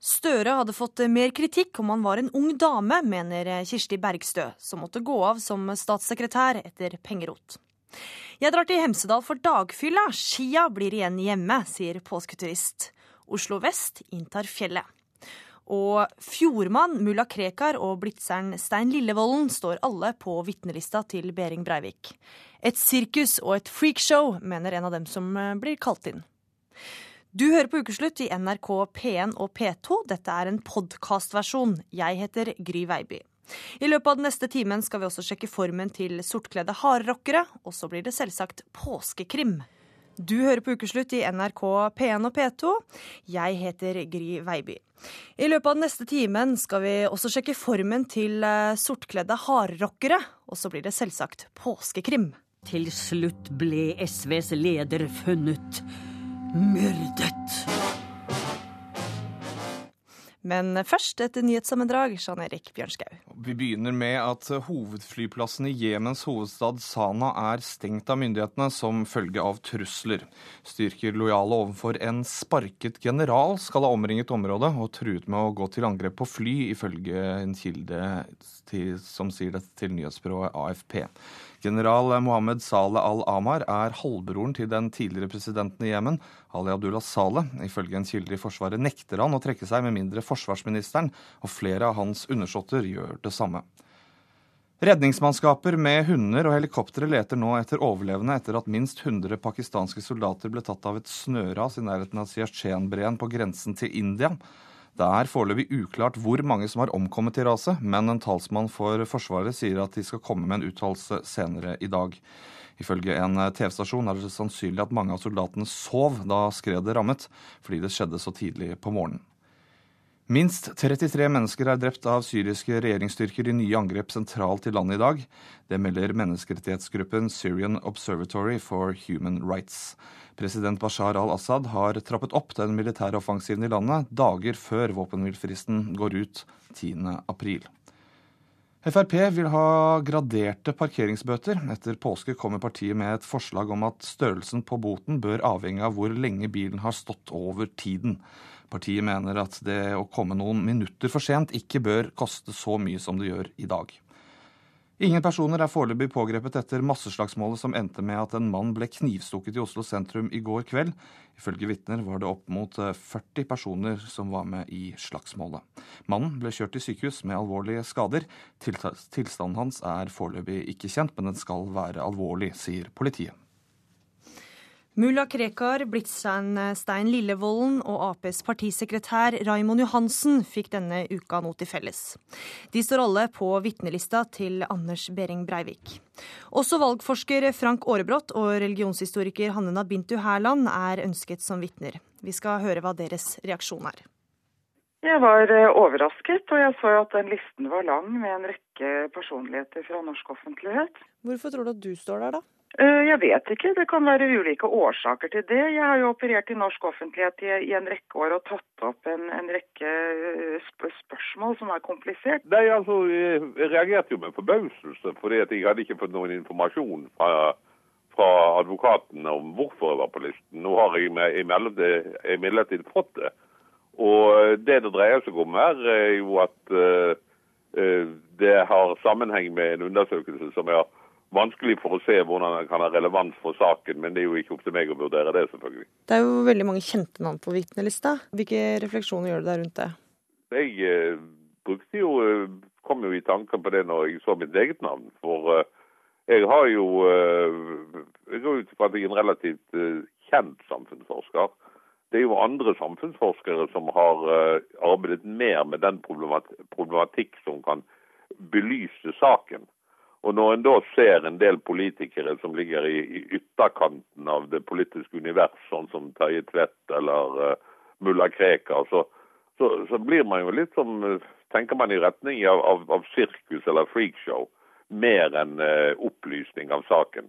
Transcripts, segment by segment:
Støre hadde fått mer kritikk om han var en ung dame, mener Kirsti Bergstø, som måtte gå av som statssekretær etter pengerot. Jeg drar til Hemsedal for dagfylla, skia blir igjen hjemme, sier påsketurist. Oslo vest inntar fjellet. Og fjordmann, mulla Krekar og blitzeren Stein Lillevolden står alle på vitnelista til Behring Breivik. Et sirkus og et freakshow, mener en av dem som blir kalt inn. Du hører på Ukeslutt i NRK P1 og P2. Dette er en podkastversjon. Jeg heter Gry Veiby. I løpet av den neste timen skal vi også sjekke formen til sortkledde hardrockere, og så blir det selvsagt påskekrim. Du hører på Ukeslutt i NRK P1 og P2. Jeg heter Gry Veiby. I løpet av den neste timen skal vi også sjekke formen til eh, sortkledde hardrockere, og så blir det selvsagt påskekrim. Til slutt ble SVs leder funnet myrdet. Men først et nyhetssammendrag, Jean Erik Bjørnskau. Vi begynner med at hovedflyplassen i Jemens hovedstad Sana er stengt av myndighetene som følge av trusler. Styrker lojale overfor en sparket general skal ha omringet området og truet med å gå til angrep på fly, ifølge en kilde til, som sier dette til nyhetsbyrået AFP. General Mohammed Saleh al-Amar er halvbroren til den tidligere presidenten i Jemen, Ali Abdullah Saleh. Ifølge en kilde i Forsvaret nekter han å trekke seg med mindre forsvarsministeren og flere av hans undersåtter gjør det samme. Redningsmannskaper med hunder og helikoptre leter nå etter overlevende etter at minst 100 pakistanske soldater ble tatt av et snøras i nærheten av Siachen-breen på grensen til India. Det er foreløpig uklart hvor mange som har omkommet i raset, men en talsmann for Forsvaret sier at de skal komme med en uttalelse senere i dag. Ifølge en TV-stasjon er det sannsynlig at mange av soldatene sov da skredet rammet, fordi det skjedde så tidlig på morgenen. Minst 33 mennesker er drept av syriske regjeringsstyrker i nye angrep sentralt i landet i dag. Det melder menneskerettighetsgruppen Syrian Observatory for Human Rights. President Bashar al-Assad har trappet opp den militære offensiven i landet dager før våpenhvilefristen går ut 10.4. Frp vil ha graderte parkeringsbøter. Etter påske kommer partiet med et forslag om at størrelsen på boten bør avhenge av hvor lenge bilen har stått over tiden. Partiet mener at det å komme noen minutter for sent ikke bør koste så mye som det gjør i dag. Ingen personer er foreløpig pågrepet etter masseslagsmålet som endte med at en mann ble knivstukket i Oslo sentrum i går kveld. Ifølge vitner var det opp mot 40 personer som var med i slagsmålet. Mannen ble kjørt til sykehus med alvorlige skader. Tilstanden hans er foreløpig ikke kjent, men den skal være alvorlig, sier politiet. Mulla Krekar, Blitstein-Stein Lillevolden og Aps partisekretær Raimond Johansen fikk denne uka noe til felles. De står alle på vitnelista til Anders Behring Breivik. Også valgforsker Frank Aarebrot og religionshistoriker Hannena Bintu Hærland er ønsket som vitner. Vi skal høre hva deres reaksjon er. Jeg var eh, overrasket, og jeg så at den listen var lang med en rekke personligheter fra norsk offentlighet. Hvorfor tror du at du står der, da? Eh, jeg vet ikke, det kan være ulike årsaker til det. Jeg har jo operert i norsk offentlighet i, en rekke år og tatt opp en, en rekke eh, sp spørsmål som er komplisert. Nei, altså, Jeg reagerte jo med forbauselse, fordi jeg hadde ikke fått noen informasjon fra, fra advokaten om hvorfor jeg var på listen. Nå har jeg imidlertid fått det. Og det det dreier seg om her, er jo at det har sammenheng med en undersøkelse som jeg har vanskelig for å se hvordan det kan ha relevans for saken, men det er jo ikke opp til meg å vurdere det, selvfølgelig. Det er jo veldig mange kjente navn på vitnelista. Hvilke refleksjoner gjør du deg rundt det? Jeg eh, brukte jo eh, kom jo i tanker på det når jeg så mitt eget navn. For eh, jeg har jo eh, Jeg går ut fra at jeg er en relativt eh, kjent samfunnsforsker. Det er jo andre samfunnsforskere som har eh, arbeidet mer med den problematikk som kan belyse saken. Og når en da ser en del politikere som ligger i, i ytterkanten av det politiske univers, sånn som Terje Tvedt eller uh, mulla Krekar, så, så, så, blir man jo litt som Tenker man i retning av, av, av sirkus eller freakshow, mer enn uh, opplysning av saken.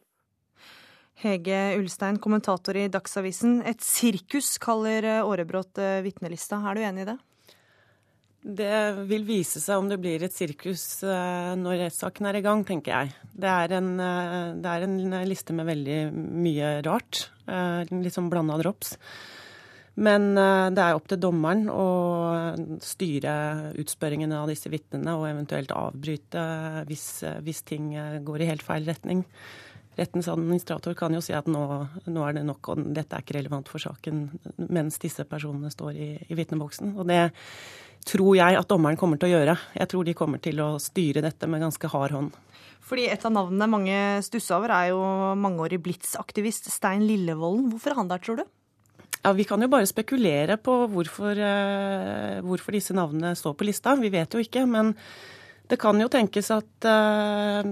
Hege Ulstein, kommentator i Dagsavisen. Et sirkus kaller Aarebrot vitnelista. Er du enig i det? Det vil vise seg om det blir et sirkus eh, når rettssaken er i gang, tenker jeg. Det er, en, eh, det er en liste med veldig mye rart. Eh, litt sånn blanda drops. Men det er opp til dommeren å styre utspørringene av disse vitnene og eventuelt avbryte hvis, hvis ting går i helt feil retning. Rettens administrator kan jo si at nå, nå, er det nok, og dette er ikke relevant for saken, mens disse personene står i, i vitneboksen. Og det tror jeg at dommeren kommer til å gjøre. Jeg tror de kommer til å styre dette med ganske hard hånd. Fordi Et av navnene mange stusser over, er jo mangeårig Blitz-aktivist Stein Lillevolden. Hvorfor er han der, tror du? Ja, Vi kan jo bare spekulere på hvorfor, uh, hvorfor, disse navnene står på lista. Vi vet jo ikke. Men det kan jo tenkes at Eh,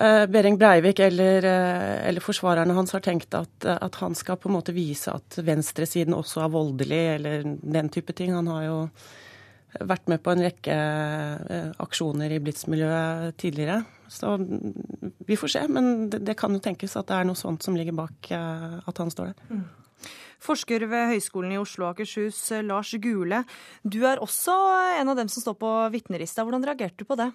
Behring Breivik eller, eh, eller, forsvarerne hans har tenkt at, at, han skal på en måte vise at venstresiden også er voldelig, eller den type ting. Han har jo vært med på en rekke eh, aksjoner i Blitz-miljøet tidligere. Så vi får se, men det, det, kan jo tenkes at det er noe sånt som ligger bak at han står der. Mm. Forsker ved Høgskolen i Oslo og Akershus, Lars Gule. Du er også en av dem som står på vitnerista. Hvordan reagerte du på det?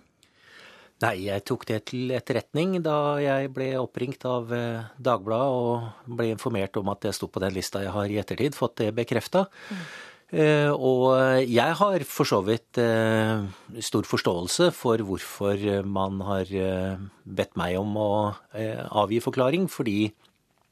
Nei, jeg tok det til etterretning da jeg ble oppringt av eh, Dagbladet og ble informert om at jeg sto på den lista jeg har i ettertid, fått det bekrefta. Mm. Uh, og jeg har for så vidt uh, stor forståelse for hvorfor man har uh, bedt meg om å avgi forklaring, fordi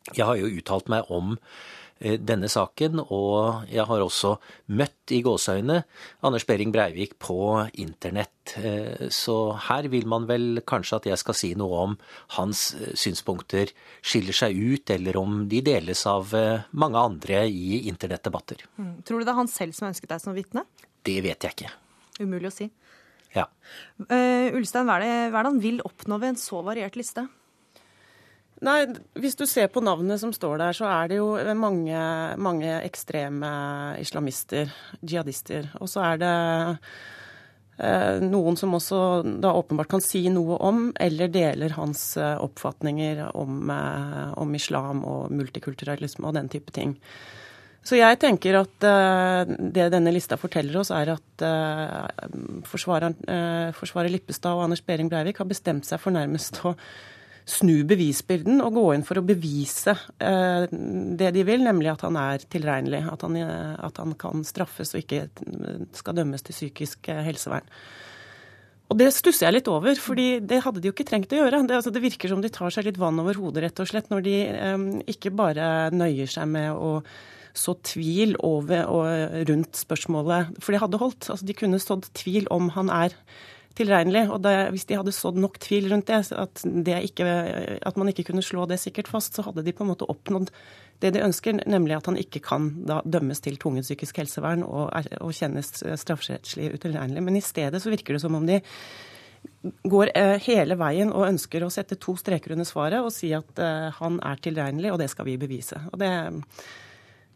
jeg har jo uttalt meg om Eh, denne saken, og jeg har også møtt i gåseøyne Anders Behring Breivik på internett. Eh, så her vil man vel kanskje at jeg skal si noe om hans eh, synspunkter skiller seg ut, eller om de deles av mange andre i internettdebatter. Mm. Tror du det er han selv som ønsket deg som vitne? Det vet jeg ikke. Umulig å si. Ja. Uh, Ulstein, hva er, det, hva er det han vil oppnå ved en så variert liste? Nei, Hvis du ser på navnet som står der, så er det jo mange, mange ekstreme islamister, jihadister. Og så er det eh, noen som også da åpenbart kan si noe om, eller deler hans eh, oppfatninger om, eh, om, islam og multikulturalisme og den type ting. Så jeg tenker at uh, det denne lista forteller oss, er at uh, forsvarer Lippestad og Anders Behring Breivik har bestemt seg for nærmest å snu bevisbyrden og gå inn for å bevise eh, det de vil, nemlig at han er tilregnelig. At han, eh, at han kan straffes og ikke skal dømmes til psykisk eh, helsevern. Og det stusser jeg litt over, fordi det hadde de jo ikke trengt å gjøre. Det, altså, det virker som de tar seg litt vann over hodet, rett og slett, når de eh, ikke bare nøyer seg med å så tvil over og rundt spørsmålet. For det hadde holdt. Altså, de kunne sådd tvil om han er tilregnelig. Og det, hvis de hadde sådd nok tvil rundt det, at, det ikke, at, man ikke kunne slå det sikkert fast, så hadde de på en måte oppnådd det de ønsker, nemlig at han ikke kan da dømmes til tvungent psykisk helsevern og, og kjennes strafferettslig utilregnelig. Men i stedet så virker det som om de går eh, hele veien og ønsker å sette to streker under svaret og si at uh, han er tilregnelig, og det skal vi bevise. Og det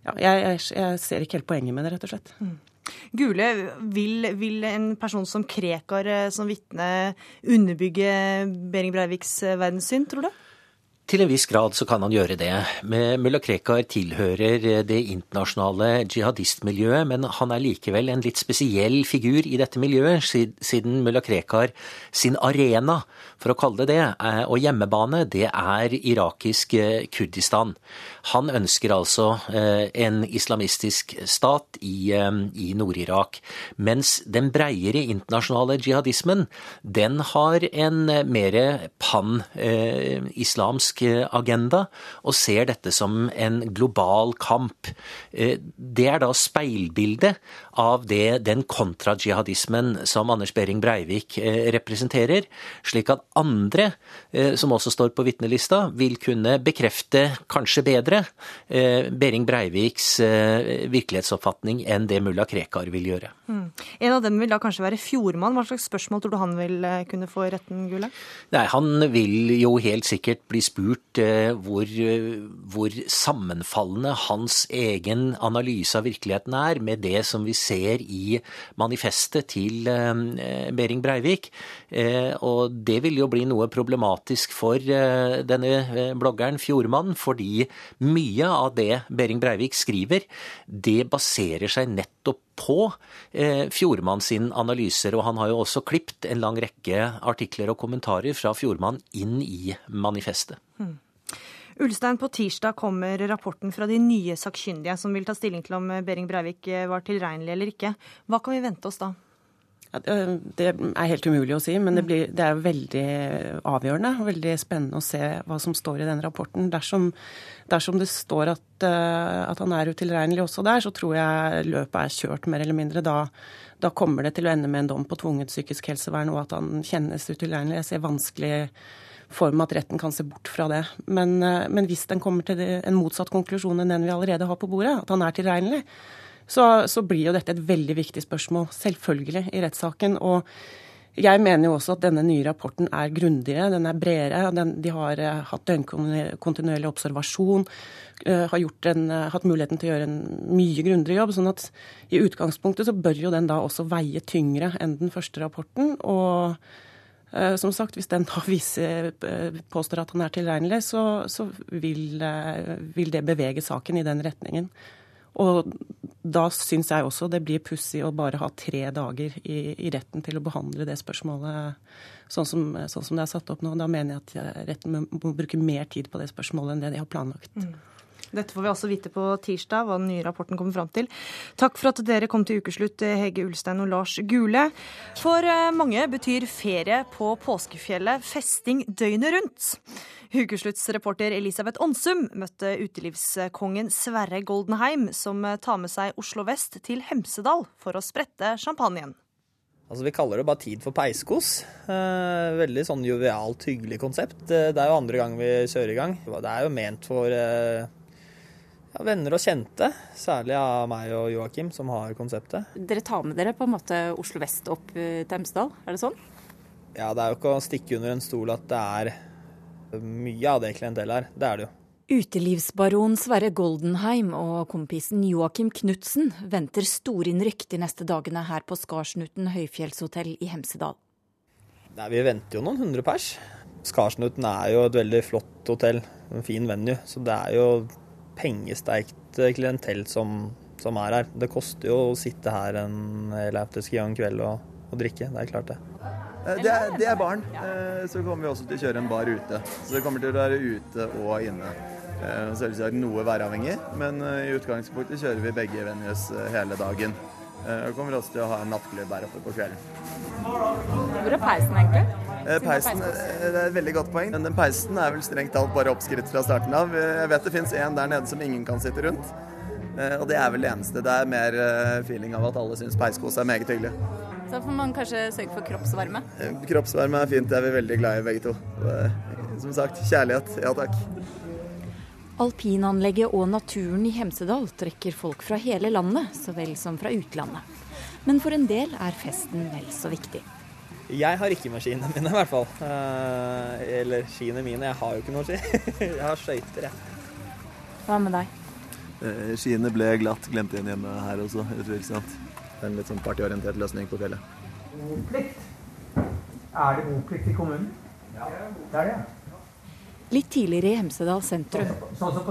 ja, jeg, jeg, ser ikke helt poenget med det, rett og slett. Mm. Gule, vil, vil, en person som Krekar eh, som vitne underbygge Behring Breiviks eh, verdenssyn, tror du? Til en viss grad så kan han gjøre det. Mulla Krekar tilhører eh, det internasjonale jihadistmiljøet, men han er likevel en litt spesiell figur i dette miljøet, siden mulla Krekar sin arena, for å kalle det det, og hjemmebane, det er irakisk Kurdistan. Han ønsker altså eh, en islamistisk stat i, eh, i Nord-Irak. Mens den breiere internasjonale jihadismen, den har en eh, mer pan-islamsk agenda, og ser dette som en global kamp. Det er da speilbildet av det, den kontrajihadismen som Anders Behring Breivik representerer, slik at andre som også står på vitnelista, vil kunne bekrefte kanskje bedre eh, Behring Breiviks eh, virkelighetsoppfatning enn det mulla Krekar vil gjøre. Mm. En av dem vil da kanskje være Fjordmann. Hva slags spørsmål tror du han vil eh, kunne få i retten, Gule? Nei, Han vil jo helt sikkert bli spurt hvor, hvor sammenfallende hans egen analyse av virkeligheten er med det som vi ser i manifestet til Behring Breivik. Og det vil jo bli noe problematisk for denne bloggeren Fjordmann, fordi mye av det Behring Breivik skriver, det baserer seg nettopp på eh, Fjordmann sin analyser. Og han har jo også klipt en lang rekke artikler og kommentarer fra Fjordmann inn i manifestet. Hmm. Ulstein, på tirsdag kommer rapporten fra de nye sakkyndige som vil ta stilling til om Behring Breivik var tilregnelig eller ikke. Hva kan vi vente oss da? Det er helt umulig å si, men det, blir, det er veldig avgjørende og veldig spennende å se hva som står i den rapporten. Dersom, dersom det står at, at, han er utilregnelig også der, så tror jeg løpet er kjørt mer eller mindre. Da, da kommer det til å ende med en dom på tvunget psykisk helsevern og at han kjennes utilregnelig. Jeg ser vanskelig for meg at retten kan se bort fra det. Men, men hvis den kommer til en motsatt konklusjon enn den vi allerede har på bordet, at han er tilregnelig, så, så blir jo dette et veldig viktig spørsmål, selvfølgelig, i rettssaken. Og jeg mener jo også at denne nye rapporten er grundigere, den er bredere. Den, de har uh, hatt døgnkontinuerlig observasjon, uh, har en, hatt muligheten til å gjøre en mye grundigere jobb. sånn at i utgangspunktet så bør jo den da også veie tyngre enn den første rapporten. Og som sagt, hvis den da viser, påstår at han er tilregnelig, så, så vil, vil det bevege saken i den retningen. Og da syns jeg også det blir pussig å bare ha tre dager i, i, retten til å behandle det spørsmålet sånn som, sånn som, det er satt opp nå. Da mener jeg at retten må bruke mer tid på det spørsmålet enn det de har planlagt. Mm. Dette får vi også vite på tirsdag, hva den nye rapporten kommer fram til. Takk for at dere kom til ukeslutt, Hege Ulstein og Lars Gule. For eh, mange betyr ferie på påskefjellet festing døgnet rundt. Ukesluttsreporter Elisabeth Onsum møtte utelivskongen Sverre Goldenheim, som tar med seg Oslo vest til Hemsedal for å sprette champagnen. Altså, vi kaller det bare Tid for peiskos. Eh, veldig sånn jovialt, hyggelig konsept. Det er jo andre gang vi kjører i gang. Det er jo ment for eh, ja, venner og kjente, særlig av meg og Joakim, som har konseptet. Dere tar med dere på en måte Oslo vest opp til Hemsedal, er det sånn? Ja, det er jo ikke å stikke under en stol at det er mye av det klientellet her. Det er det jo. Utelivsbaron Sverre Goldenheim og kompisen Joakim Knutsen venter storinnrykk de neste dagene her på Skarsnuten høyfjellshotell i Hemsedal. Nei, vi venter jo noen hundre pers. Skarsnuten er jo et veldig flott hotell, en fin venue. Så det er jo pengesterkt klientell som, som, er her. Det koster jo å sitte her en hel afterski og en kveld og, og drikke, det er klart det. Eh, det er, det er barn. Eh, så kommer vi også til å kjøre en bar ute. Så det kommer til å være ute og inne. Eh, selvsagt noe væravhengig, men i utgangspunktet kjører vi begge venues hele dagen. Og kommer også til å ha en nattklubb her oppe på kvelden. Hvor er peisen egentlig? Peisen, Det er et veldig godt poeng. Men den peisen er vel strengt talt bare oppskrytt fra starten av. Jeg vet det fins en der nede som ingen kan sitte rundt. Og det er vel det eneste. Det er mer feeling av at alle syns peiskos er meget hyggelig. Så får man kanskje sørge for kroppsvarme? Eh, kroppsvarme er fint, det er vi veldig glad i begge to. Som sagt, kjærlighet, ja takk. Alpinanlegget og naturen i Hemsedal trekker folk fra hele landet, så vel som fra utlandet. Men for en del er festen vel så viktig. Jeg har ikke med skiene mine, i hvert fall. Eh, eller skiene mine. Jeg har jo ikke noen ski. Jeg har skøyter, jeg. Hva med deg? Eh, skiene ble glatt glemt igjen hjemme her også, utvilsomt en litt sånn partyorientert løsning på fjellet. Boplikt? Er det boplikt i kommunen? Ja, det er det. Litt tidligere i Hemsedal sentrum.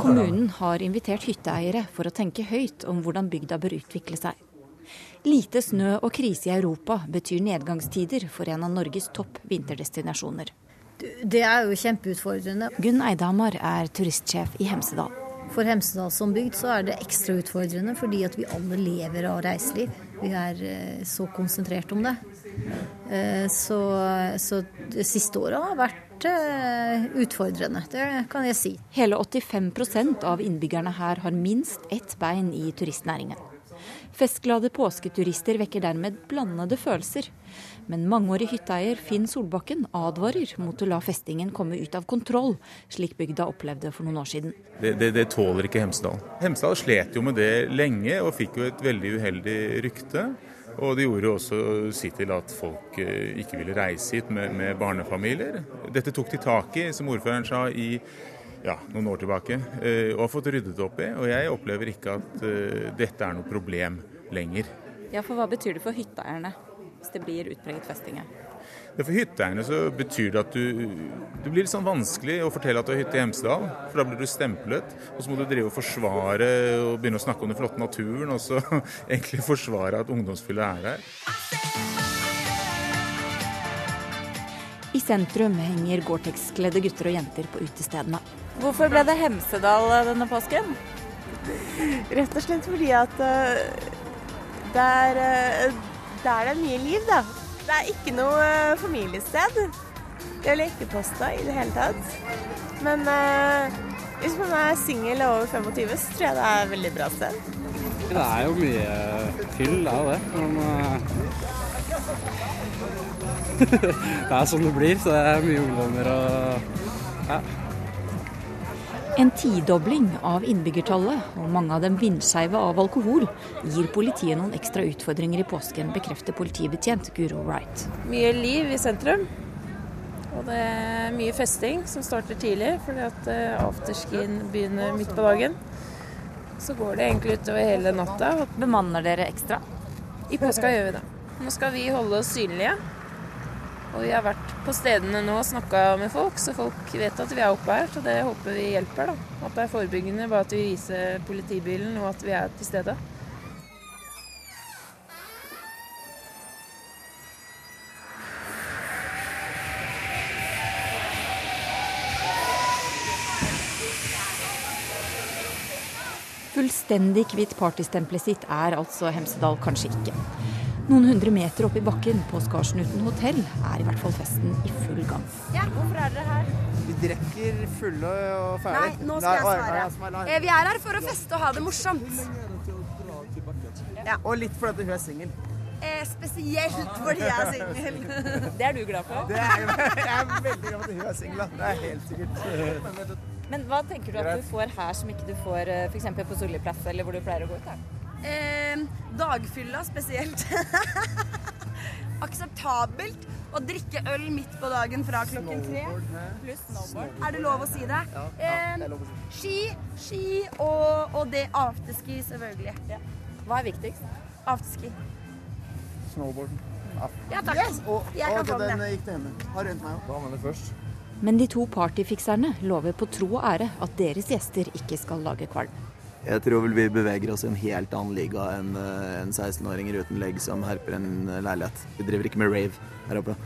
Kommunen har invitert hytteeiere for å tenke høyt om hvordan bygda bør utvikle seg. Lite snø og krise i Europa betyr nedgangstider for en av Norges topp vinterdestinasjoner. Det er jo kjempeutfordrende. Gunn Eidhamar er turistsjef i Hemsedal. For Hemsedal som bygd så er det ekstra utfordrende fordi at vi alle lever av reiseliv. Vi er eh, så konsentrert om det. Eh, så, så det siste året har vært eh, utfordrende, det kan jeg si. Hele 85% av innbyggerne her har minst ett bein i turistnæringen. Festglade påsketurister vekker dermed blandede følelser. Men mangeårig hytteeier Finn Solbakken advarer mot å la festingen komme ut av kontroll, slik bygda opplevde for noen år siden. Det, det, det tåler ikke Hemsedal. Hemsedal slet jo med det lenge, og fikk jo et veldig uheldig rykte. Og det gjorde også sitt til at folk eh, ikke ville reise hit med, med barnefamilier. Dette tok de tak i, som ordføreren sa, i ja, noen år tilbake, eh, og har fått ryddet opp i. Og jeg opplever ikke at uh, dette er noe problem lenger. Ja, for Hva betyr det for hytteeierne? hvis det blir utpreget festing her? For hytteeierne så betyr det at du, det blir litt sånn vanskelig å fortelle at du har hytte i Hemsedal. For da blir du stemplet, og så må du drive og forsvare og begynne å snakke om den flotte naturen, og så egentlig forsvare at ungdomsfyllet er her. I sentrum henger Gore-Tex-kledde gutter og jenter på utestedene. Hvorfor ble det Hemsedal denne påsken? Rett og slett fordi at uh, der, uh, der er mye liv, da. Det er ikke noe uh, familiested. Det er lekeposta i det hele tatt. Men hvis man er singel og over 25, så tror jeg det er et veldig bra sted. Det er jo mye fyll, det er jo det. Men det er sånn det blir. Så det er mye ungdommer og ja. En tidobling av innbyggertallet, og mange av dem vindskeive av alkohol, gir politiet noen ekstra utfordringer i påsken, bekrefter politibetjent Guro Wright. Mye liv i sentrum. Og det er mye festing som starter tidlig, fordi at afterskin afterskien begynner midt på dagen. Så går det egentlig utover hele natta. Bemanner dere ekstra? I påska gjør vi det. Nå skal vi holde oss synlige. Og vi har vært på stedene nå og snakka med folk, så folk vet at vi er oppe her. Så det håper vi hjelper. da. At det er forebyggende bare at vi viser politibilen og at vi er til stede. Fullstendig kvitt partystempelet sitt er altså Hemsedal kanskje ikke. Noen hundre meter opp i bakken på Skarsnuten hotell er i hvert fall festen i full gang. Ja, Hvorfor er dere her? Vi drikker fulle og ferdig. Nei, nå skal jeg svare. Eh, vi er her for å feste og ha det morsomt. Ja. Og litt fordi hun er singel. Eh, spesielt fordi jeg er singel. Det er du glad for? Det er, jeg er veldig glad for at hun er singel. Det er helt sikkert. Men hva tenker du at du får her som ikke du får eh, f.eks. på Solli plass, eller hvor du pleier å gå ut? her? Eh, dagfylla spesielt. Akseptabelt å drikke øl midt på dagen fra klokken tre. Pluss snowboard. Er det lov å si det? Ja, ja det er lov å si. Ski, ski og, og det afterski, selvfølgelig. Ja. Hva er viktigst? Afterski. Snowboard. Ja, takk. Yes. Og, jeg kan og den gikk til henne. Har rundt meg òg. Da det først. Men de to partyfikserne lover på tro og ære at deres gjester ikke skal lage kvalm. Jeg tror vel vi beveger oss i en helt annen liga enn eh, en 16-åringer uten legg som herper en eh, leilighet. Vi driver ikke med rave her oppe.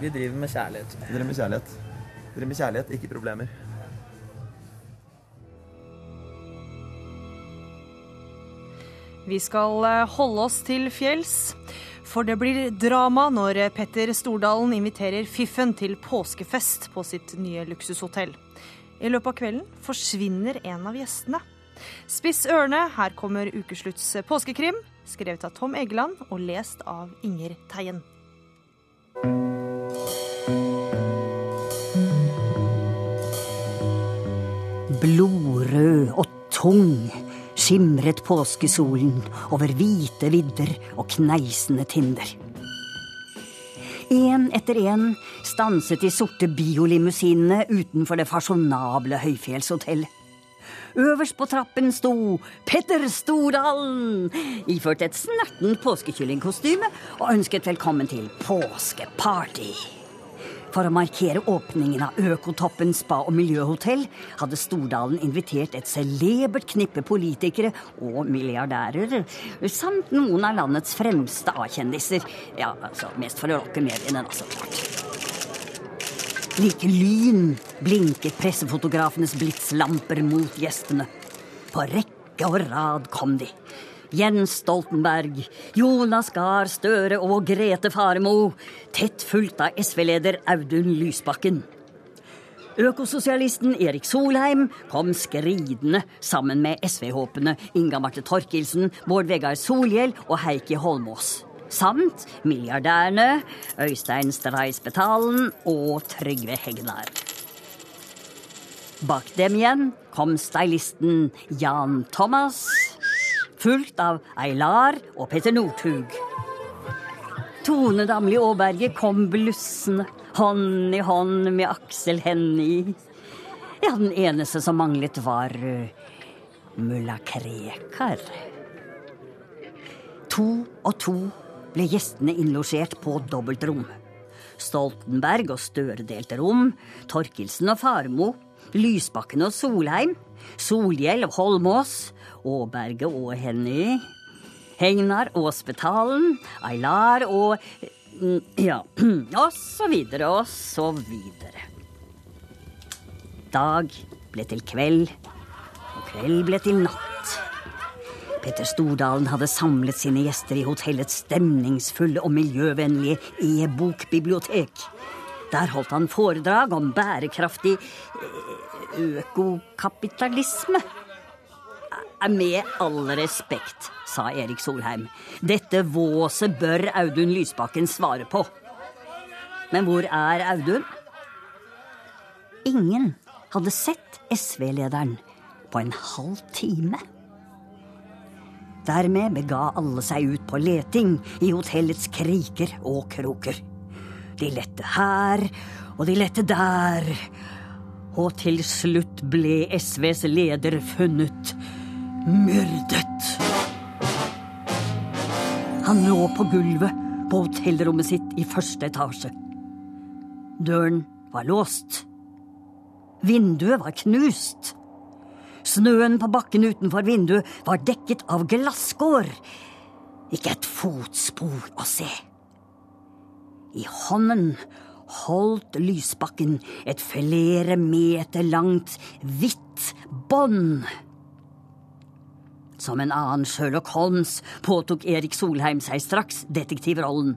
Vi driver med kjærlighet. Vi driver med kjærlighet. Vi driver med kjærlighet, ikke problemer. Vi skal eh, holde oss til fjells. For det blir drama når Petter Stordalen inviterer Fiffen til påskefest på sitt nye luksushotell. I løpet av kvelden forsvinner en av gjestene. Spiss ørene, her kommer ukeslutts påskekrim, skrevet av Tom Egeland og lest av Inger Teien. Blodrød og tung skimret påskesolen over hvite vidder og kneisende tinder. Én etter én stanset de sorte biolimousinene utenfor det fasjonable høyfjellshotellet. Øverst på trappen sto Petter Stordalen, iført et snertent påskekyllingkostyme, og ønsket velkommen til påskeparty. For å markere åpningen av Økotoppen spa- og miljøhotell hadde Stordalen invitert et celebert knippe politikere og milliardærer, samt noen av landets fremste A-kjendiser. Ja, altså mest for å lokke mediene, da, så klart. Like lyn blinket pressefotografenes blitslamper mot gjestene. På rekke og rad kom de. Jens Stoltenberg, Jonas Gahr Støre og Grete Faremo. Tett fulgt av SV-leder Audun Lysbakken. Økososialisten Erik Solheim kom skridende sammen med SV-håpene Inga Marte Torkelsen, Bård Vegar Solhjell og Heikki Holmås samt milliardærene Øystein Streisbetalen og Trygve Hegnar. Bak dem igjen kom stylisten Jan Thomas, fulgt av Eilar og Petter Northug. Tone Damli Aaberge kom blussende, hånd i hånd med Aksel Hennie. Ja, den eneste som manglet, var uh, mulla Krekar. To og to ble gjestene innlosjert på dobbeltrom. Stoltenberg og Støre delte rom, Torkelsen og Farmo, Lysbakken og Solheim, Solhjell og Holmås, Aaberge og Henny, Hegnar og Spetalen, Aylar og Mm, Ja, og så videre og så videre. Dag ble til kveld, og kveld ble til natt. Petter Stordalen hadde samlet sine gjester i hotellets stemningsfulle og miljøvennlige e-bokbibliotek. Der holdt han foredrag om bærekraftig eh, økokapitalisme. Eh, Med all respekt, sa Erik Solheim. Dette våset bør Audun Lysbakken svare på. Men hvor er Audun? Ingen hadde sett SV-lederen på en halv time. Dermed bega alle seg ut på leting i hotellets kriker og kroker. De lette her, og de lette der. Og til slutt ble SVs leder funnet myrdet. Han lå på gulvet på hotellrommet sitt i første etasje. Døren var låst. Vinduet var knust. Snøen på bakken utenfor vinduet var dekket av glasskår. Ikke et fotspor å se. I hånden holdt Lysbakken et flere meter langt, hvitt bånd. Som en annen Sherlock Holmes påtok Erik Solheim seg straks detektivrollen.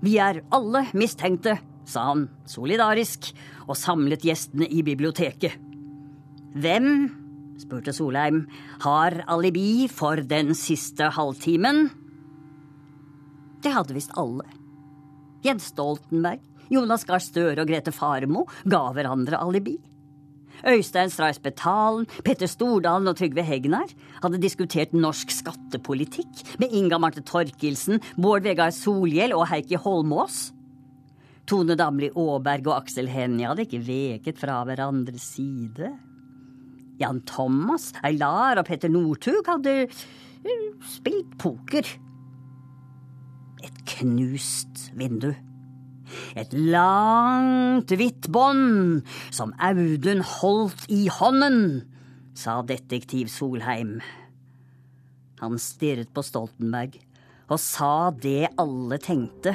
Vi er alle mistenkte, sa han solidarisk og samlet gjestene i biblioteket. Hvem, spurte Solheim, har alibi for den siste halvtimen? Det hadde visst alle. Jens Stoltenberg, Jonas Gahr Støre og Grete Farmo ga hverandre alibi. Øystein Stray Spetalen, Petter Stordalen og Trygve Hegnar hadde diskutert norsk skattepolitikk med Inga Marte Torkelsen, Bård Vegar Solhjell og Heikki Holmås. Tone Damli Aaberg og Aksel Hennie hadde ikke veket fra hverandres side. Jan Thomas, Eilar og Petter Northug hadde eh, spilt poker. Et knust vindu. Et langt, hvitt bånd som Audun holdt i hånden, sa detektiv Solheim. Han stirret på Stoltenberg og sa det alle tenkte.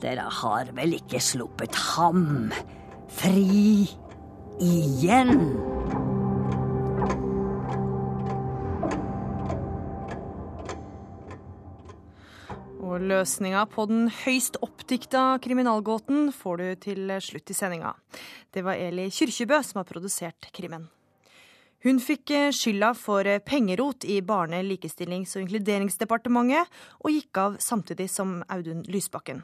Dere har vel ikke sluppet ham fri igjen? Løsninga på den høyst oppdikta kriminalgåten får du til slutt i sendinga. Det var Eli Kyrkjebø som har produsert krimmen. Hun fikk eh, skylda for eh, pengerot i Barne-, likestillings- og inkluderingsdepartementet, og gikk av samtidig som Audun Lysbakken.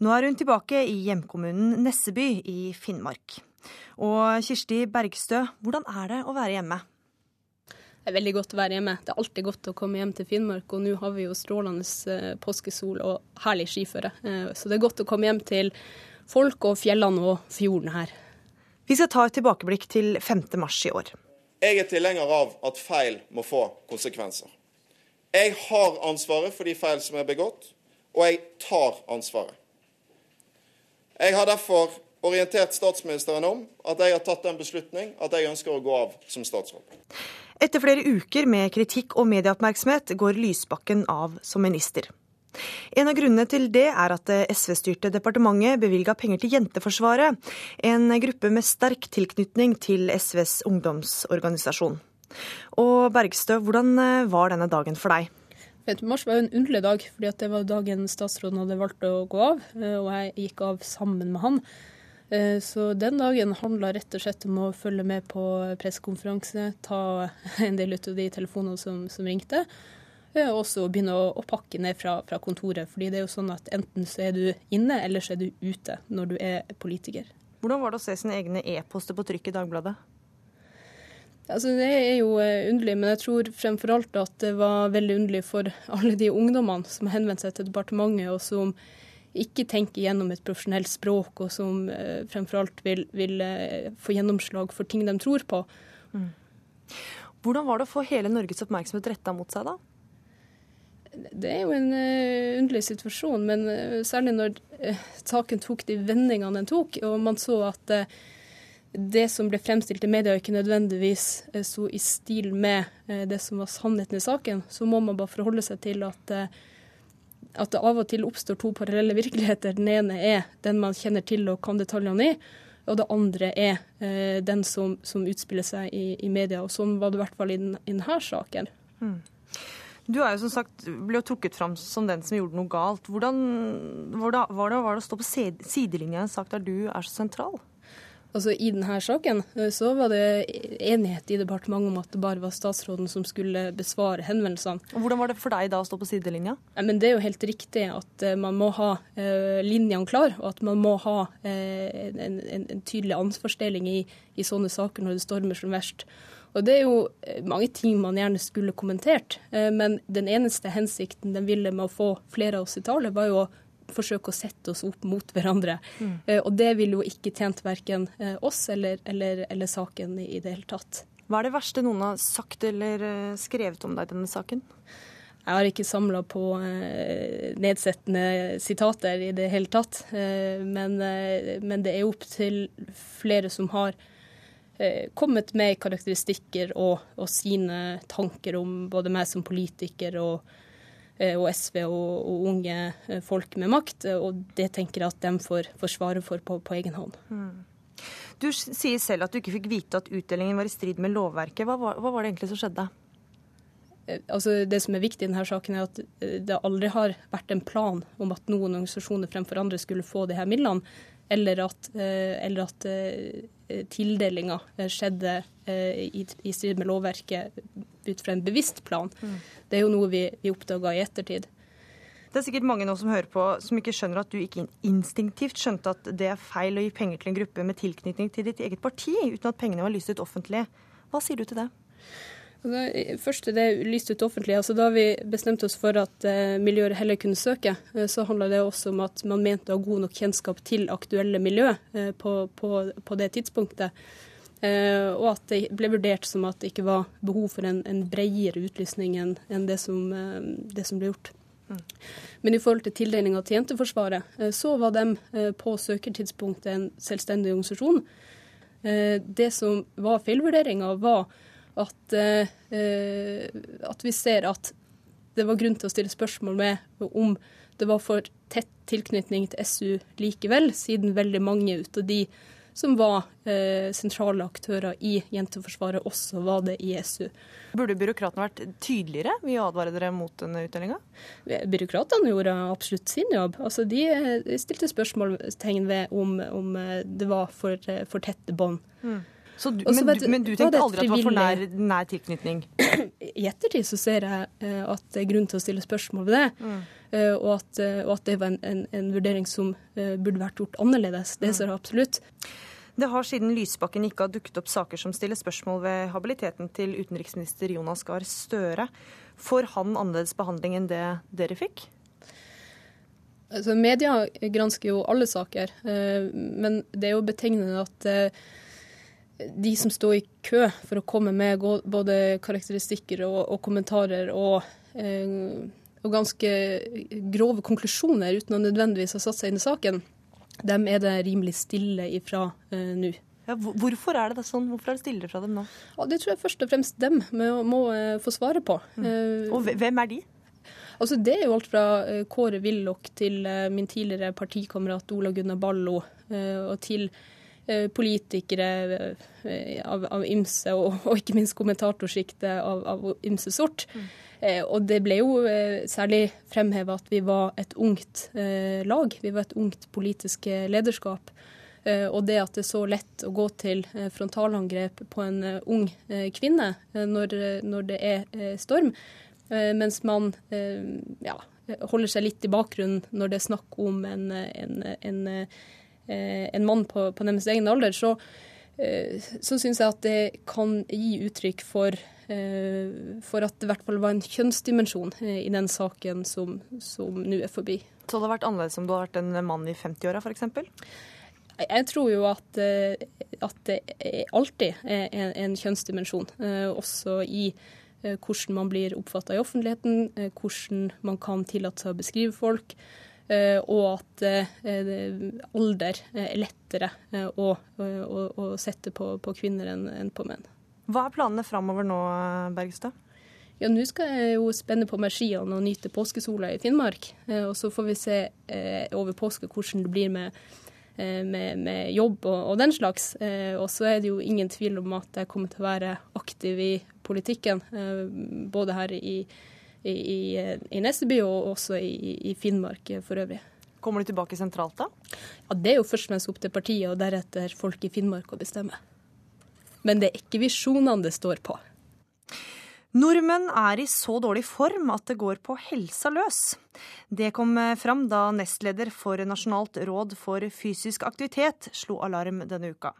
Nå er hun tilbake i hjemkommunen Nesseby i Finnmark. Og Kirsti Bergstø, hvordan er det å være hjemme? Det er veldig godt å være hjemme. Det er alltid godt å komme hjem til Finnmark, og nå har vi jo strålende eh, påskesol og herlig skiføre. Eh, Så det er godt å komme hjem til folk og fjellene og fjorden her. Vi skal ta et tilbakeblikk til 5. mars i år. Jeg er tilhenger av at feil må få konsekvenser. Jeg har ansvaret for de feil som er begått, og jeg tar ansvaret. Jeg har derfor orientert statsministeren om at jeg har tatt den beslutning at jeg ønsker å gå av som statsråd. Etter flere uker med kritikk og medieoppmerksomhet går Lysbakken av som minister. En av grunnene til det er at det SV-styrte departementet bevilga penger til Jenteforsvaret, en gruppe med sterk tilknytning til SVs ungdomsorganisasjon. Og Bergstø, hvordan eh, var denne dagen for deg? 5. mars var jo en underlig dag, fordi det var dagen statsråden hadde valgt å gå av, eh, og jeg gikk av sammen med han. Eh, Så den dagen handla rett og slett om å følge med på pressekonferanse, ta en del ut av de telefonene som, som ringte, eh, og så begynne å, å pakke ned fra, fra kontoret. Fordi det er jo sånn at enten så er du inne, eller så er du ute når du er politiker. Hvordan var det å se sine egne e-poster på trykk i Dagbladet? Altså, det er jo eh, underlig, men jeg tror fremfor alt at det var veldig underlig for alle de ungdommene som har henvendt seg til departementet, og som ikke tenker gjennom et profesjonelt språk, og som eh, fremfor alt vil, vil eh, få gjennomslag for ting de tror på. Hvordan var det å få hele Norges oppmerksomhet retta mot seg, da? Det er jo en uh, underlig situasjon, men uh, særlig når uh, saken tok de vendingene den tok, og man så at det som ble fremstilt i media ikke nødvendigvis sto i stil med det som var sannheten i saken, så må man bare forholde seg til at at det av og til oppstår to parallelle virkeligheter. Den ene er den man kjenner til og kan detaljene i, og det andre er eh, den som, som, utspiller seg i, i, media. Og sånn var det i hvert fall i, den, i denne saken. Mm. Du er jo som sagt, ble jo trukket fram som den som gjorde noe galt. Hvordan var det, var det, var det å stå på sidelinja i en sak der du er så sentral? Altså I denne saken eh, så var det enighet i departementet om at det bare var statsråden som skulle besvare henvendelsene. Og Hvordan var det for deg da å stå på sidelinja? Ja, men Det er jo helt riktig at uh, man må ha eh, linjene klar, og at man må ha eh, en, en, en, tydelig ansvarsdeling i, i, sånne saker når det stormer som verst. Og Det er jo mange ting man gjerne skulle kommentert, men den eneste hensikten den ville med å få flere av oss i tale, var jo å forsøke å sette oss opp mot hverandre. Mm. Uh, og det ville jo ikke tjent verken uh, oss eller, eller, eller, saken i, det hele tatt. Hva er det verste noen har sagt eller uh, skrevet om deg i denne saken? Jeg har ikke samla på nedsettende sitater i det hele tatt. Men, men, det er opp til flere som har kommet med karakteristikker og, og sine tanker om både meg som politiker og Eh, og SV og, og, unge eh, folk med makt. Eh, og det tenker jeg at de får, får svare for på, på egen hånd. Mm. Du sier selv at du ikke fikk vite at utdelingen var i strid med lovverket. Hva var, hva var det egentlig som skjedde? Altså, det som er viktig i denne saken, er at det aldri har vært en plan om at noen organisasjoner fremfor andre skulle få de her midlene, eller at, eller at tildelinga skjedde i, i strid med lovverket ut fra en bevisst plan. Mm. Det er jo noe vi, vi oppdaga i ettertid. Det er sikkert mange nå som hører på som ikke skjønner at du ikke instinktivt skjønte at det er feil å gi penger til en gruppe med tilknytning til ditt eget parti, uten at pengene var lyst ut offentlig. Hva sier du til det? Først det lyst ut offentlig. altså Da vi bestemte oss for at eh, miljøer heller kunne søke, eh, så handla det også om at man mente å ha god nok kjennskap til aktuelle miljø eh, på, på, på det tidspunktet. Uh, og at det ble vurdert som at det ikke var behov for en, en bredere utlysning enn en det, som, uh, det, som, ble gjort. Mm. Men i forhold til tildelinga til Jenteforsvaret, uh, så var de på søkertidspunktet en selvstendig organisasjon. det som var feilvurderinga, var at, at vi ser at det var grunn til å stille spørsmål med om det var for tett tilknytning til SU likevel, siden veldig mange ut av de som var eh, sentrale aktører i Jenteforsvaret, også var det i SU. Burde byråkratene vært tydeligere ved å advare dere mot denne utdelinga? Byråkratene gjorde absolutt sin jobb. Altså, de eh, stilte spørsmålstegn ved om, om eh, det var for, eh, for tette bånd. Mm. Du, men, du, men, du, tenkte aldri at det var for nær, nær tilknytning? I ettertid så ser jeg at det er grunn til å stille spørsmål ved det. Mm. Og, at, og, at, det var en, en, en vurdering som burde vært gjort annerledes. Det ser jeg absolutt. Det har siden Lysbakken ikke har dukket opp saker som stiller spørsmål ved habiliteten til utenriksminister Jonas Gahr Støre. Får han annerledes behandling enn det dere fikk? Altså, media gransker jo alle saker, eh, men det er jo betegnende at eh, de som står i kø for å komme med både karakteristikker og, og kommentarer og, eh, og, ganske grove konklusjoner uten å nødvendigvis ha satt seg inn i saken, dem er det rimelig stille ifra eh, nå. Ja, hvorfor er det sånn? Hvorfor er det stillere fra dem nå? Ja, det tror jeg først og fremst dem må, må uh, få svare på. Mm. Uh, og hvem er de? Altså, det er jo alt fra Kåre Willoch til min tidligere partikamerat Ola Gunnar Ballo, og til politikere av, av ymse, og, og, ikke minst kommentatorsjiktet av, av ymse sort. Mm. Eh, og det ble jo eh, særlig fremheva at vi var et ungt eh, lag. Vi var et ungt politisk lederskap. Og det at det er så lett å gå til frontalangrep på en ung kvinne når, når det er storm, mens man ja, holder seg litt i bakgrunnen når det er snakk om en, en, en, en mann på, på deres egen alder, så, så syns jeg at det kan gi uttrykk for Eh, for at det i hvert fall var en kjønnsdimensjon eh, i den saken som, som nå er forbi. Så det hadde vært annerledes om du hadde vært en mann i 50-åra f.eks.? Jeg tror jo at, eh, at det alltid er en, en kjønnsdimensjon, også i hvordan man blir oppfatta i offentligheten, hvordan man kan tillate seg å beskrive folk, og at alder er lettere å, å, å sette på, på kvinner enn på menn. Hva er planene framover nå, Bergstad? Ja, nå skal jeg jo spenne på meg skiene og nyte påskesola i Finnmark. Eh, og så får vi se eh, over påske hvordan det blir med, eh, med, med jobb og, og, den slags. Eh, og så er det jo ingen tvil om at jeg kommer til å være aktiv i politikken, eh, både her i, i, i, i og også i, i Finnmark for øvrig. Kommer du tilbake sentralt da? Ja, Det er jo først og fremst opp til partiet og deretter folk i Finnmark å bestemme. Men det er ikke visjonene det står på. Nordmenn er i så dårlig form at det går på helsa løs. Det kom fram da nestleder for Nasjonalt råd for fysisk aktivitet slo alarm denne uka.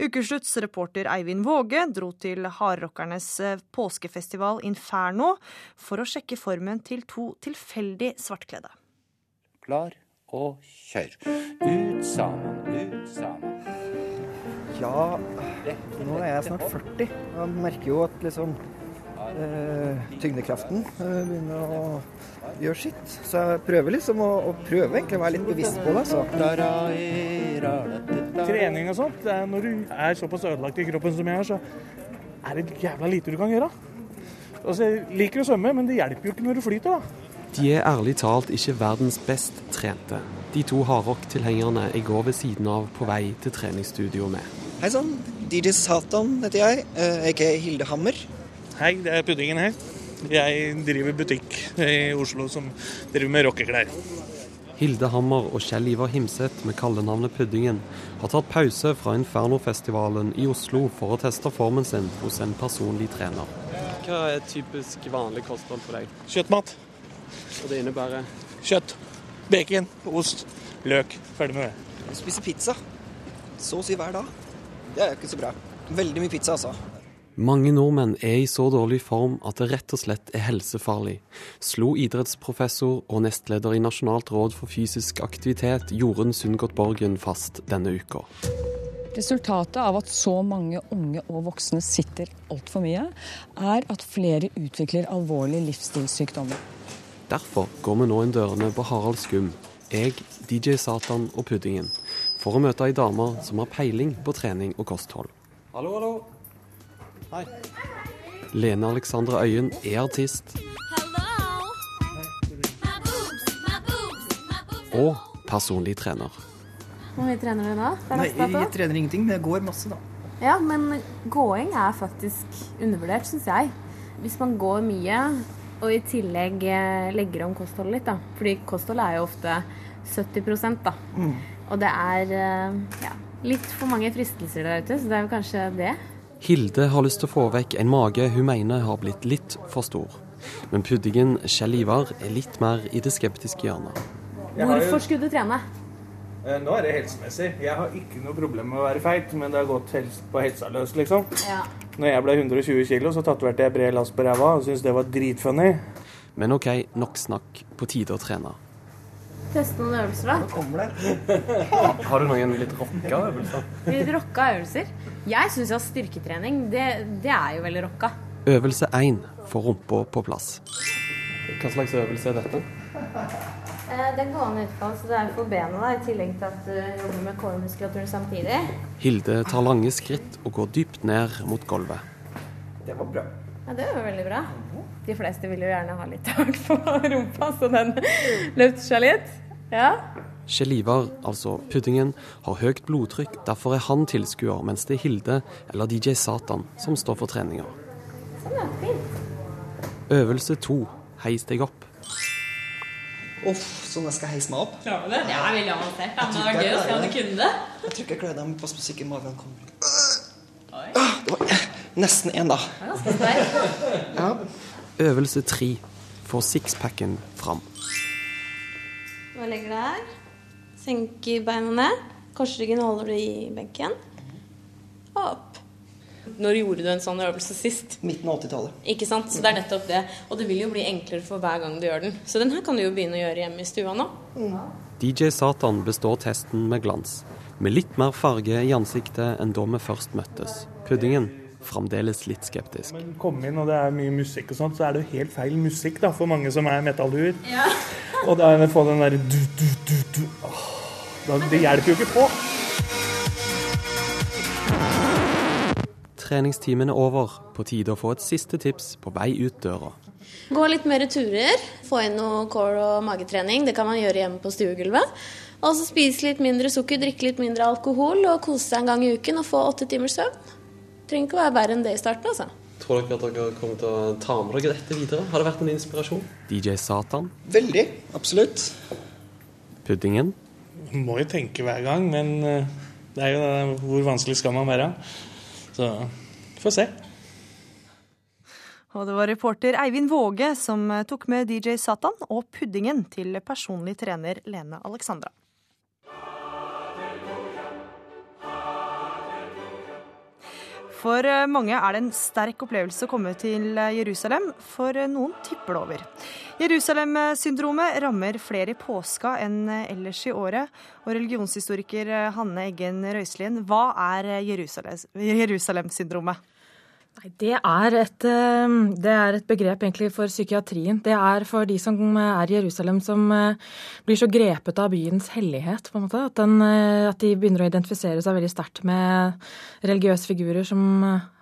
Ukeslutts reporter Eivind Våge dro til hardrockernes påskefestival Inferno for å sjekke formen til to tilfeldig svartkledde. Klar og kjør. Ut sammen, ut sammen. Ja, nå er jeg snart 40. Jeg merker jo at liksom eh, tyngdekraften eh, begynner å gjøre sitt. Så jeg prøver liksom å, å prøve egentlig å være litt bevisst på det. Så. Trening og sånt, når du er såpass ødelagt i kroppen som jeg er, så er det jævla lite du kan gjøre. Altså, jeg liker å svømme, men det hjelper jo ikke når du flyter, da. De er ærlig talt ikke verdens best trente. De to hardrock-tilhengerne jeg går ved siden av på vei til treningsstudio med. Hei sann, DJ Satan heter jeg. Jeg er Hilde Hammer. Hei, det er Puddingen her. Jeg driver butikk i Oslo som driver med rockeklær. Hilde Hammer og Kjell Ivar Himseth med kallenavnet Puddingen har tatt pause fra Infernofestivalen i Oslo for å teste formen sin hos en personlig trener. Hva er typisk vanlig kosthold for deg? Kjøttmat. Og det innebærer? Kjøtt, bacon, ost, løk. Ferdig med det. Jeg spiser pizza. Så å si hver dag. Det er ikke så bra. Veldig mye pizza, altså. Mange nordmenn er i så dårlig form at det rett og slett er helsefarlig, slo idrettsprofessor og nestleder i Nasjonalt råd for fysisk aktivitet Jorunn Sundgodt Borgen fast denne uka. Resultatet av at så mange unge og voksne sitter altfor mye, er at flere utvikler alvorlige livsstilssykdommer. Derfor går vi nå inn dørene på Harald Skum, jeg, DJ Satan og Puddingen, for å møte ei dame som har peiling på trening og kosthold. Hallo, hallo. Hei. Lene Alexandra Øyen er artist. Og personlig trener. Hvor mye trener du da? Nei, jeg trener ingenting, men jeg går masse, da. Ja, men gåing er faktisk undervurdert, syns jeg. Hvis man går mye, og i tillegg eh, legger om kostholdet litt, da. Fordi kostholdet er jo ofte 70 da. Mm. Og det er eh, ja, litt for mange fristelser der ute, så det er jo kanskje det. Hilde har lyst til å få vekk en mage hun mener har blitt litt for stor. Men puddingen Kjell Ivar er litt mer i det skeptiske hjørnet. Hvorfor skulle du trene? Eh, Nå er det helsemessig. Jeg har ikke noe problem med å være feit, men det har gått på helsa løs, liksom. Ja. Når jeg ble 120 kilo, så tatoverte jeg bred lass på ræva og syntes det var dritfunny. Men OK, nok snakk. På tide å trene. Teste noen øvelser, da. Har du noen litt rocka øvelser? Litt rocka øvelser. Jeg syns at styrketrening, det, det er jo veldig rocka. Øvelse én få rumpa på plass. Hva slags øvelse er dette? Eh, Det er gående utfall, så det er for bena, da, i tillegg til at du jobber med core-muskulaturen samtidig. Hilde tar lange skritt og går dypt ned mot gulvet. Det var bra. Ja, det var veldig bra. De fleste vil jo gjerne ha litt tak på rumpa, så den løfter seg litt. Ja. Kjell Ivar, altså puddingen, har høyt blodtrykk. Derfor er han tilskuer, mens det er Hilde eller DJ Satan som står for treninga. Sånn, ja. Fint. Øvelse to heis deg opp. Uff, sånn jeg skal heise meg opp. Klarer du det? Det er veldig avansert. Men det var gøy å se om du kunne det. Jeg tror ikke jeg gleder meg på så ikke magen kommer. Nesten én, da. Ja. Øvelse tre får sixpacken fram. Bare legger det her. Senker beina ned. Korsryggen holder du i benken. Og Opp. Når gjorde du en sånn øvelse sist? Midten av 80-tallet. Ikke sant? Så det er nettopp det. Og det vil jo bli enklere for hver gang du gjør den. Så den her kan du jo begynne å gjøre hjemme i stua nå. DJ Satan består testen med glans. Med litt mer farge i ansiktet enn da vi først møttes. Puddingen fremdeles litt skeptisk. Men kom inn, og det er mye musikk og sånt, så er det jo helt feil musikk da, for mange som er metallduer. Ja. Og da er det å få den derre du, du, du, du. Åh, da, Det hjelper jo ikke på. treningstimen er over, på tide å få et siste tips på vei ut døra. Gå litt mer turer, få inn noe core- og magetrening. Det kan man gjøre hjemme på stuegulvet. Og så spise litt mindre sukker, drikke litt mindre alkohol og kose seg en gang i uken og få åtte timers søvn. Trenger ikke å være verre enn det i starten, altså. Tror dere at dere kommer til å ta med dere dette videre? Har det vært en inspirasjon? DJ Satan, Veldig. Absolutt. Puddingen, Må jo tenke hver gang, men eh, det er jo det, hvor vanskelig skal man være? Så vi får se. Og det var reporter Eivind Våge som eh, tok med DJ Satan og puddingen til personlig trener Lene Alexandra. For eh, mange er det en sterk opplevelse å komme til eh, Jerusalem, for eh, noen tipper det over. Jerusalem-syndromet rammer flere i påska enn ellers i året. Og religionshistoriker Hanne Eggen Røiselien, hva er Jerusalem- Jerusalem-syndromet? Det er, et, eh, det er et begrep egentlig for psykiatrien. Det er for de som er i Jerusalem som eh, blir så grepet av byens hellighet. på en måte, At, den, eh, at de begynner å identifisere seg veldig sterkt med religiøse figurer som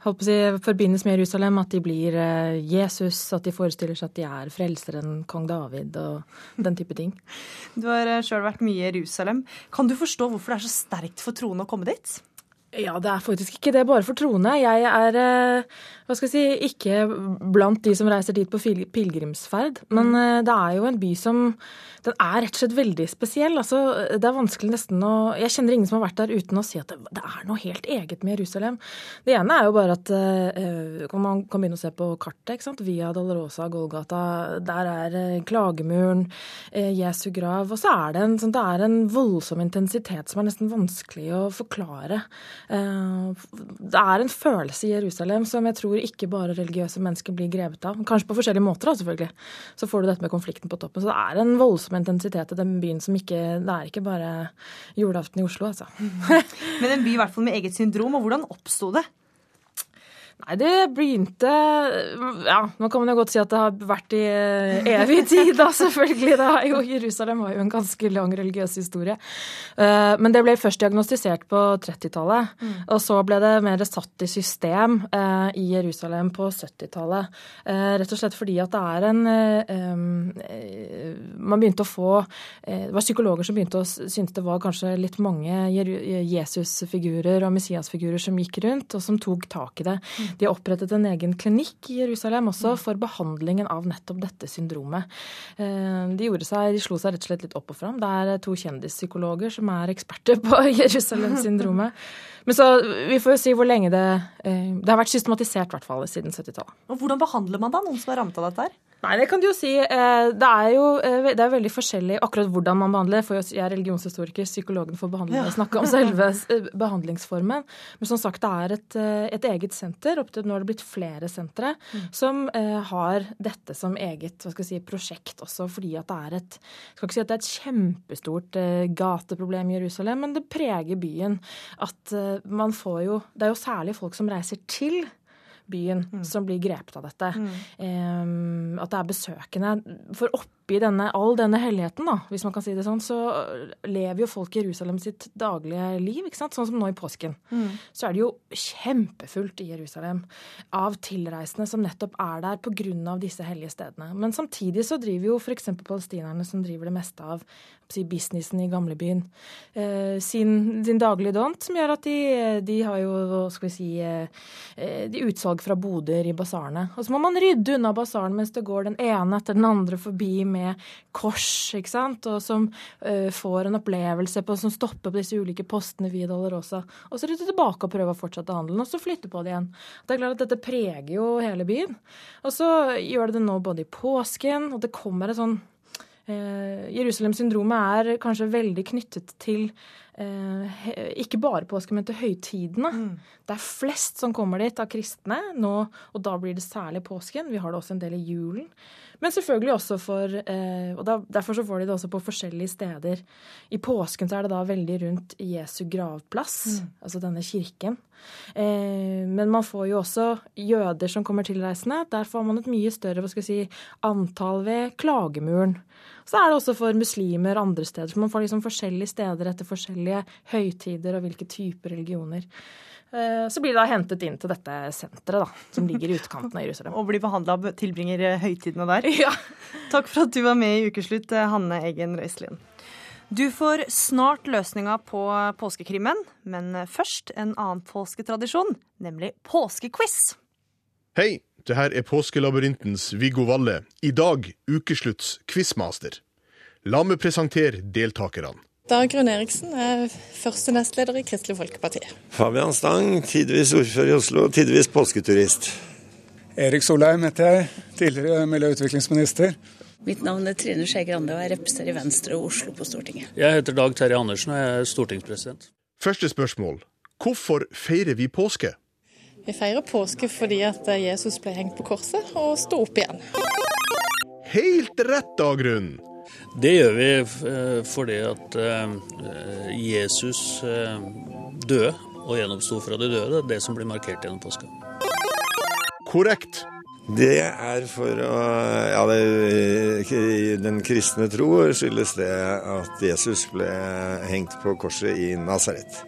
holdt på å si, forbindes med Jerusalem. At de blir Jesus, at de forestiller seg at de er frelseren kong David og den type ting. Du har sjøl vært mye i Jerusalem. Kan du forstå hvorfor det er så sterkt for troende å komme dit? Ja, det er faktisk ikke det bare for troende. Jeg er eh, hva skal jeg si, ikke blant de som reiser dit på pilegrimsferd. Men eh, det er jo en by som Den er rett og slett veldig spesiell. Altså, det er vanskelig nesten å Jeg kjenner ingen som har vært der uten å si at det, det er noe helt eget med Jerusalem. Det ene er jo bare at eh, man kan begynne å se på kartet. ikke sant? Via Dolorosa, Golgata. Der er klagemuren, eh, Jesu grav. Og så er det en, sånn, det er en voldsom intensitet som er nesten vanskelig å forklare. Det er en følelse i Jerusalem som jeg tror ikke bare religiøse mennesker blir grevet av. Kanskje på forskjellige måter, da, selvfølgelig. Så får du dette med konflikten på toppen. Så det er en voldsom intensitet i den byen som ikke Det er ikke bare julaften i Oslo, altså. Men en by i hvert fall med eget syndrom, og hvordan oppsto det? Nei, det begynte Ja, nå kan man jo godt si at det har vært i eh, evig tid, da, selvfølgelig. Det er jo, Jerusalem var jo en ganske lang religiøs historie. Eh, Men det ble først diagnostisert på 30-tallet. Mm. Og så ble det mer satt i system eh, i Jerusalem på 70-tallet. Eh, Rett og slett fordi at det er en Man begynte å få Det var psykologer som begynte å synes det var kanskje litt mange Jesus-figurer og Messias-figurer som gikk rundt, og som tok tak i det. De har opprettet en egen klinikk i Jerusalem også for behandlingen av nettopp dette syndromet. Eh, De, gjorde seg, de slo seg rett og slett litt opp og fram. Det er to kjendispsykologer som er eksperter på Jerusalem-syndromet. Men så, vi får jo si hvor lenge det eh, Det har vært systematisert, i hvert fall, siden 70-tallet. Hvordan behandler man da noen som er rammet av dette? her? Nei, det kan du jo si. Eh, Det er jo eh, det er veldig forskjellig akkurat hvordan man behandler. For jeg er religionshistoriker, psykologen får behandle Ja. snakke om selve eh, behandlingsformen. Men som sagt, det er et, et eget senter. Opp til nå har det blitt flere sentre som eh, har dette som eget hva skal jeg si, prosjekt også, fordi at det er et jeg skal ikke si at det er et kjempestort gateproblem i Jerusalem, men det preger byen. At man får jo Det er jo særlig folk som reiser til byen som blir grepet av dette. Em, at det er besøkende. For oppi denne, all denne helligheten, da, hvis man kan si det sånn, så lever jo folk i Jerusalem sitt daglige liv. ikke sant? Sånn som nå i påsken. Så er det jo kjempefullt i Jerusalem av tilreisende som nettopp er der pga. disse hellige stedene. Men samtidig så driver jo f.eks. palestinerne, som driver det meste av si, businessen i gamlebyen, eh, sin, sin daglige dont, som gjør at de, de har jo, hva skal vi si, eh, de utsalg fra boder i basarene. Og så må man rydde unna basaren mens det går den ene etter den andre forbi med kors, ikke sant, og som uh, får en opplevelse på, som stopper på disse ulike postene via Dolorosa. Og så rydde tilbake og prøver å fortsette handelen, og så flytte på det igjen. Det er klart at dette preger jo hele byen. Og så gjør det det nå både i påsken, og det kommer et sånn Eh, Jerusalem-syndromet er kanskje veldig knyttet til ikke bare påsken, men til høytidene. Det er flest som kommer dit av kristne nå, og da blir det særlig påsken. Vi har det også en del i julen. Men selvfølgelig også for eh, Og derfor så får de det også på forskjellige steder. I påsken så er det da veldig rundt Jesu gravplass, Mm. altså denne kirken. Eh, men man får jo også jøder som kommer tilreisende. Der får man et mye større hva skal jeg si, antall ved klagemuren. Så er det også for muslimer andre steder. Så man får liksom forskjellige steder etter forskjellige høytider og hvilke typer religioner. Eh, så blir de da hentet inn til dette senteret, da, som ligger i utkanten av Jerusalem. Og blir behandla, tilbringer eh, høytidene der. Ja. Takk for at du var med i Ukeslutt, eh, Hanne Eggen Røiselien. Du får snart løsninga på påskekrimmen, men først en annen påsketradisjon, nemlig påskequiz. Hei, det her er Påskelabyrintens Viggo Valle. I dag ukeslutts quizmaster. La meg presentere deltakerne. Dag Rune Eriksen er første nestleder i Kristelig Folkeparti. Fabian Stang, tidvis ordfører i Oslo, tidvis påsketurist. Erik Solheim heter jeg, tidligere miljø- og utviklingsminister. Mitt navn er Trine Skei Grande og jeg representerer Venstre og Oslo på Stortinget. Jeg heter Dag Terje Andersen og jeg er stortingspresident. Første spørsmål. Hvorfor feirer vi påske? Vi feirer påske fordi at Jesus ble hengt på korset og sto opp igjen. Helt rett, Dagrunn! Det gjør vi eh, fordi at eh, Jesus eh, døde og gjenoppsto fra de døde. Det er det som blir markert gjennom påska. Korrekt. Det er for å Ja, det, i den kristne tro skyldes det at Jesus ble hengt på korset i Nasaret.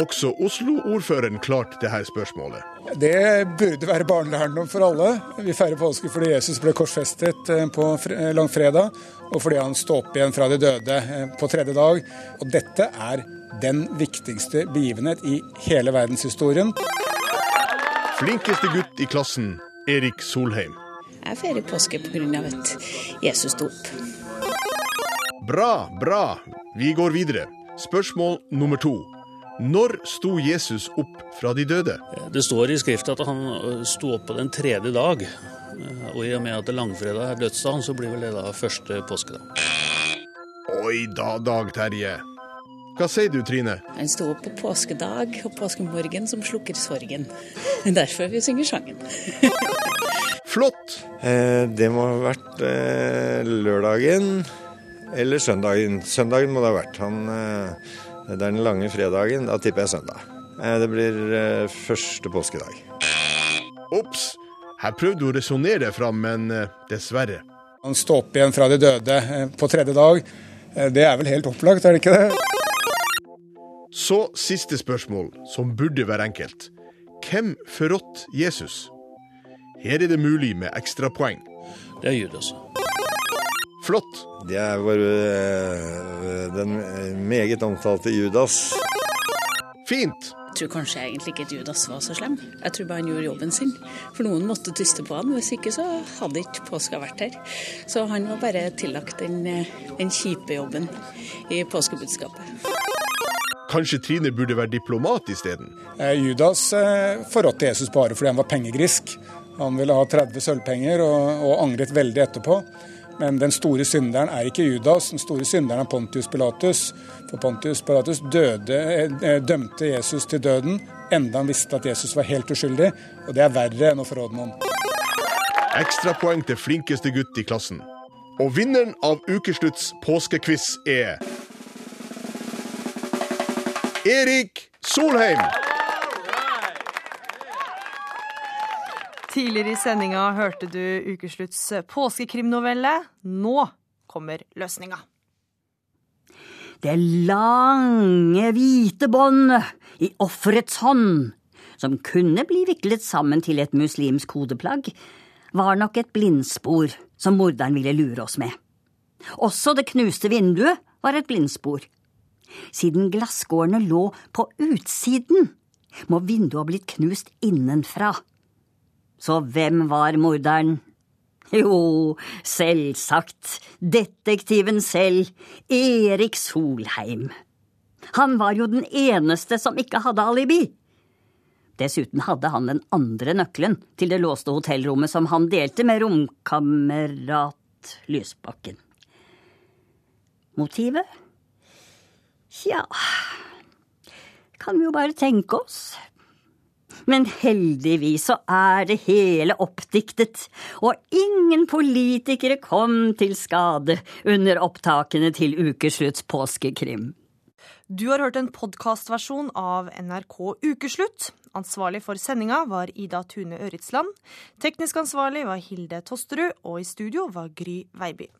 Også Oslo-ordføreren klarte dette spørsmålet. Det burde være barnelærdom for alle. Vi feirer påske fordi Jesus ble korsfestet eh, på langfredag, og fordi han sto opp igjen fra de døde eh, på tredje dag. Og dette er den viktigste begivenhet i hele verdenshistorien. Flinkeste gutt i klassen, Erik Solheim. Jeg feirer påske pga. at Jesus sto opp. Bra, bra. Vi går videre. Spørsmål nummer to. Når sto Jesus opp fra de døde? Det står i skriftet at han eh, sto opp på den tredje dag. Eh, Og i og med at langfredag er dødsdagen, så blir vel det da første påskedag. Oi da, Dag Terje. Hva sier du, Trine? Han sto opp på påskedag og påskemorgen som slukker sorgen. Derfor vi synger sangen. Flott! Eh, det må ha vært eh, lørdagen eller søndagen. Søndagen må det ha vært. Han, eh, det er den lange fredagen. Da tipper jeg søndag. Eh, det blir eh, første påskedag. Ops! Her prøvde hun å resonnere fram, men eh, dessverre. Han står opp igjen fra de døde på tredje dag. Det er vel helt opplagt, er det ikke det? Så siste spørsmål, som burde være enkelt. Hvem forrådte Jesus? Her er det mulig med ekstrapoeng. Det er Judas. Flott. Det er vår, eh, den meget omtalte Judas. Fint. Jeg tror kanskje egentlig ikke at Judas var så slem. Jeg tror bare han gjorde jobben sin. For noen måtte tyste på han, hvis ikke så hadde ikke påska vært her. Så han var bare tillagt den, eh, den kjipe jobben i påskebudskapet. Kanskje Trine burde være diplomat isteden? Eh, Judas eh, forrådte Jesus bare fordi han var pengegrisk. Han ville ha 30 sølvpenger og, og angret veldig etterpå. Men den store synderen er ikke Judas, den store synderen er Pontius Pilatus. For Pontius Pilatus døde, eh, dømte Jesus til døden, enda han visste at Jesus var helt uskyldig. Og det er verre enn å forråde noen. Ekstrapoeng til flinkeste gutt i klassen. Og vinneren av ukeslutts påskequiz er Erik Solheim! Tidligere i sendinga hørte du ukeslutts påskekrimnovelle. Nå kommer løsninga. Det lange, hvite båndet i offerets hånd, som kunne bli viklet sammen til et muslimsk hodeplagg, var nok et blindspor som morderen ville lure oss med. Også det knuste vinduet var et blindspor. Siden glasskårene lå på utsiden, må vinduet ha blitt knust innenfra. Så hvem var morderen? Jo, selvsagt, detektiven selv, Erik Solheim. Han var jo den eneste som ikke hadde alibi. Dessuten hadde han den andre nøkkelen til det låste hotellrommet som han delte med romkamerat Lysbakken. Motivet? Tja, kan vi jo bare tenke oss. Men heldigvis så er det hele oppdiktet, og ingen politikere kom til skade under opptakene til ukeslutts påskekrim. Du har hørt en podkastversjon av NRK Ukeslutt. Ansvarlig for sendinga var Ida Tune Øritsland. Teknisk ansvarlig var Hilde Tosterud, og i studio var Gry Veiby.